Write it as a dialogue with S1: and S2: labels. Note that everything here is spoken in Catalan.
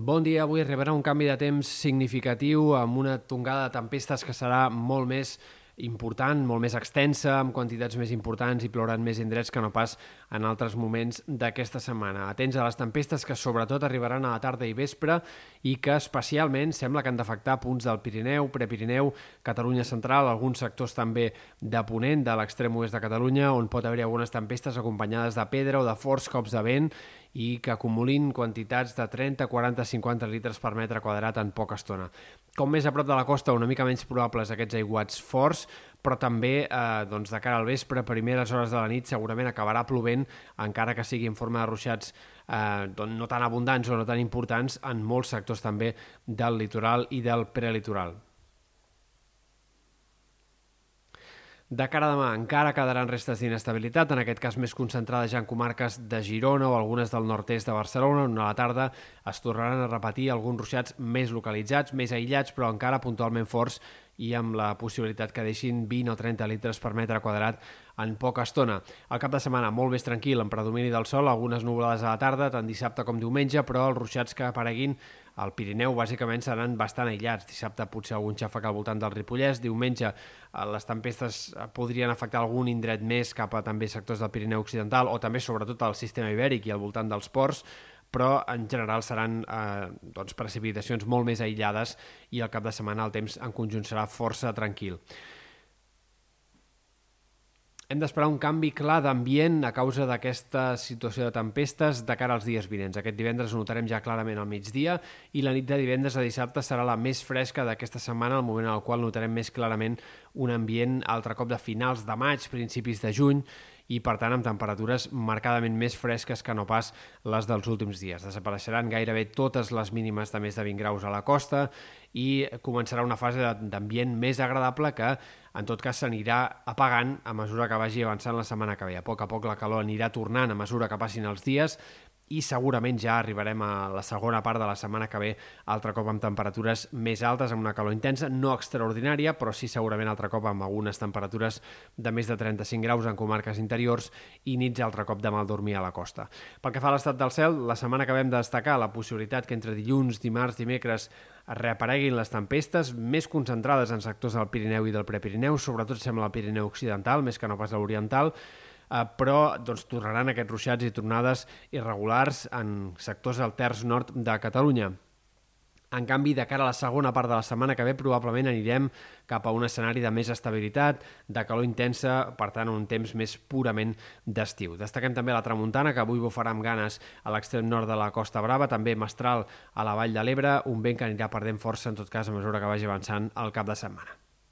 S1: Bon dia, avui arribarà un canvi de temps significatiu amb una tongada de tempestes que serà molt més important, molt més extensa, amb quantitats més importants i plourant més indrets que no pas en altres moments d'aquesta setmana. Atents a les tempestes que sobretot arribaran a la tarda i vespre i que especialment sembla que han d'afectar punts del Pirineu, Prepirineu, Catalunya central, alguns sectors també de Ponent, de l'extrem oest de Catalunya, on pot haver algunes tempestes acompanyades de pedra o de forts cops de vent i que acumulin quantitats de 30, 40, 50 litres per metre quadrat en poca estona. Com més a prop de la costa, una mica menys probables aquests aiguats forts, però també eh, doncs de cara al vespre, primeres hores de la nit, segurament acabarà plovent, encara que sigui en forma de ruixats eh, doncs no tan abundants o no tan importants en molts sectors també del litoral i del prelitoral. De cara a demà encara quedaran restes d'inestabilitat, en aquest cas més concentrades ja en comarques de Girona o algunes del nord-est de Barcelona, on a la tarda es tornaran a repetir alguns ruixats més localitzats, més aïllats, però encara puntualment forts i amb la possibilitat que deixin 20 o 30 litres per metre quadrat en poca estona. El cap de setmana molt més tranquil, amb predomini del sol, algunes nuvolades a la tarda, tant dissabte com diumenge, però els ruixats que apareguin al Pirineu bàsicament seran bastant aïllats. Dissabte potser algun xàfec al voltant del Ripollès, diumenge eh, les tempestes eh, podrien afectar algun indret més cap a també sectors del Pirineu Occidental o també sobretot al sistema ibèric i al voltant dels ports, però en general seran eh, doncs, precipitacions molt més aïllades i al cap de setmana el temps en conjunt serà força tranquil. Hem d'esperar un canvi clar d'ambient a causa d'aquesta situació de tempestes de cara als dies vinents. Aquest divendres notarem ja clarament al migdia i la nit de divendres a dissabte serà la més fresca d'aquesta setmana, el moment en el qual notarem més clarament un ambient altre cop de finals de maig, principis de juny i, per tant, amb temperatures marcadament més fresques que no pas les dels últims dies. Desapareixeran gairebé totes les mínimes de més de 20 graus a la costa i començarà una fase d'ambient més agradable que, en tot cas, s'anirà apagant a mesura que vagi avançant la setmana que ve. A poc a poc la calor anirà tornant a mesura que passin els dies i segurament ja arribarem a la segona part de la setmana que ve altre cop amb temperatures més altes, amb una calor intensa, no extraordinària, però sí segurament altre cop amb algunes temperatures de més de 35 graus en comarques interiors i nits altre cop de mal dormir a la costa. Pel que fa a l'estat del cel, la setmana que vam destacar la possibilitat que entre dilluns, dimarts, dimecres es reapareguin les tempestes més concentrades en sectors del Pirineu i del Prepirineu, sobretot sembla el Pirineu Occidental, més que no pas l'Oriental, eh, però doncs, tornaran aquests ruixats i tornades irregulars en sectors del terç nord de Catalunya. En canvi, de cara a la segona part de la setmana que ve, probablement anirem cap a un escenari de més estabilitat, de calor intensa, per tant, un temps més purament d'estiu. Destaquem també la tramuntana, que avui bufarà amb ganes a l'extrem nord de la Costa Brava, també mestral a la Vall de l'Ebre, un vent que anirà perdent força, en tot cas, a mesura que vagi avançant el cap de setmana.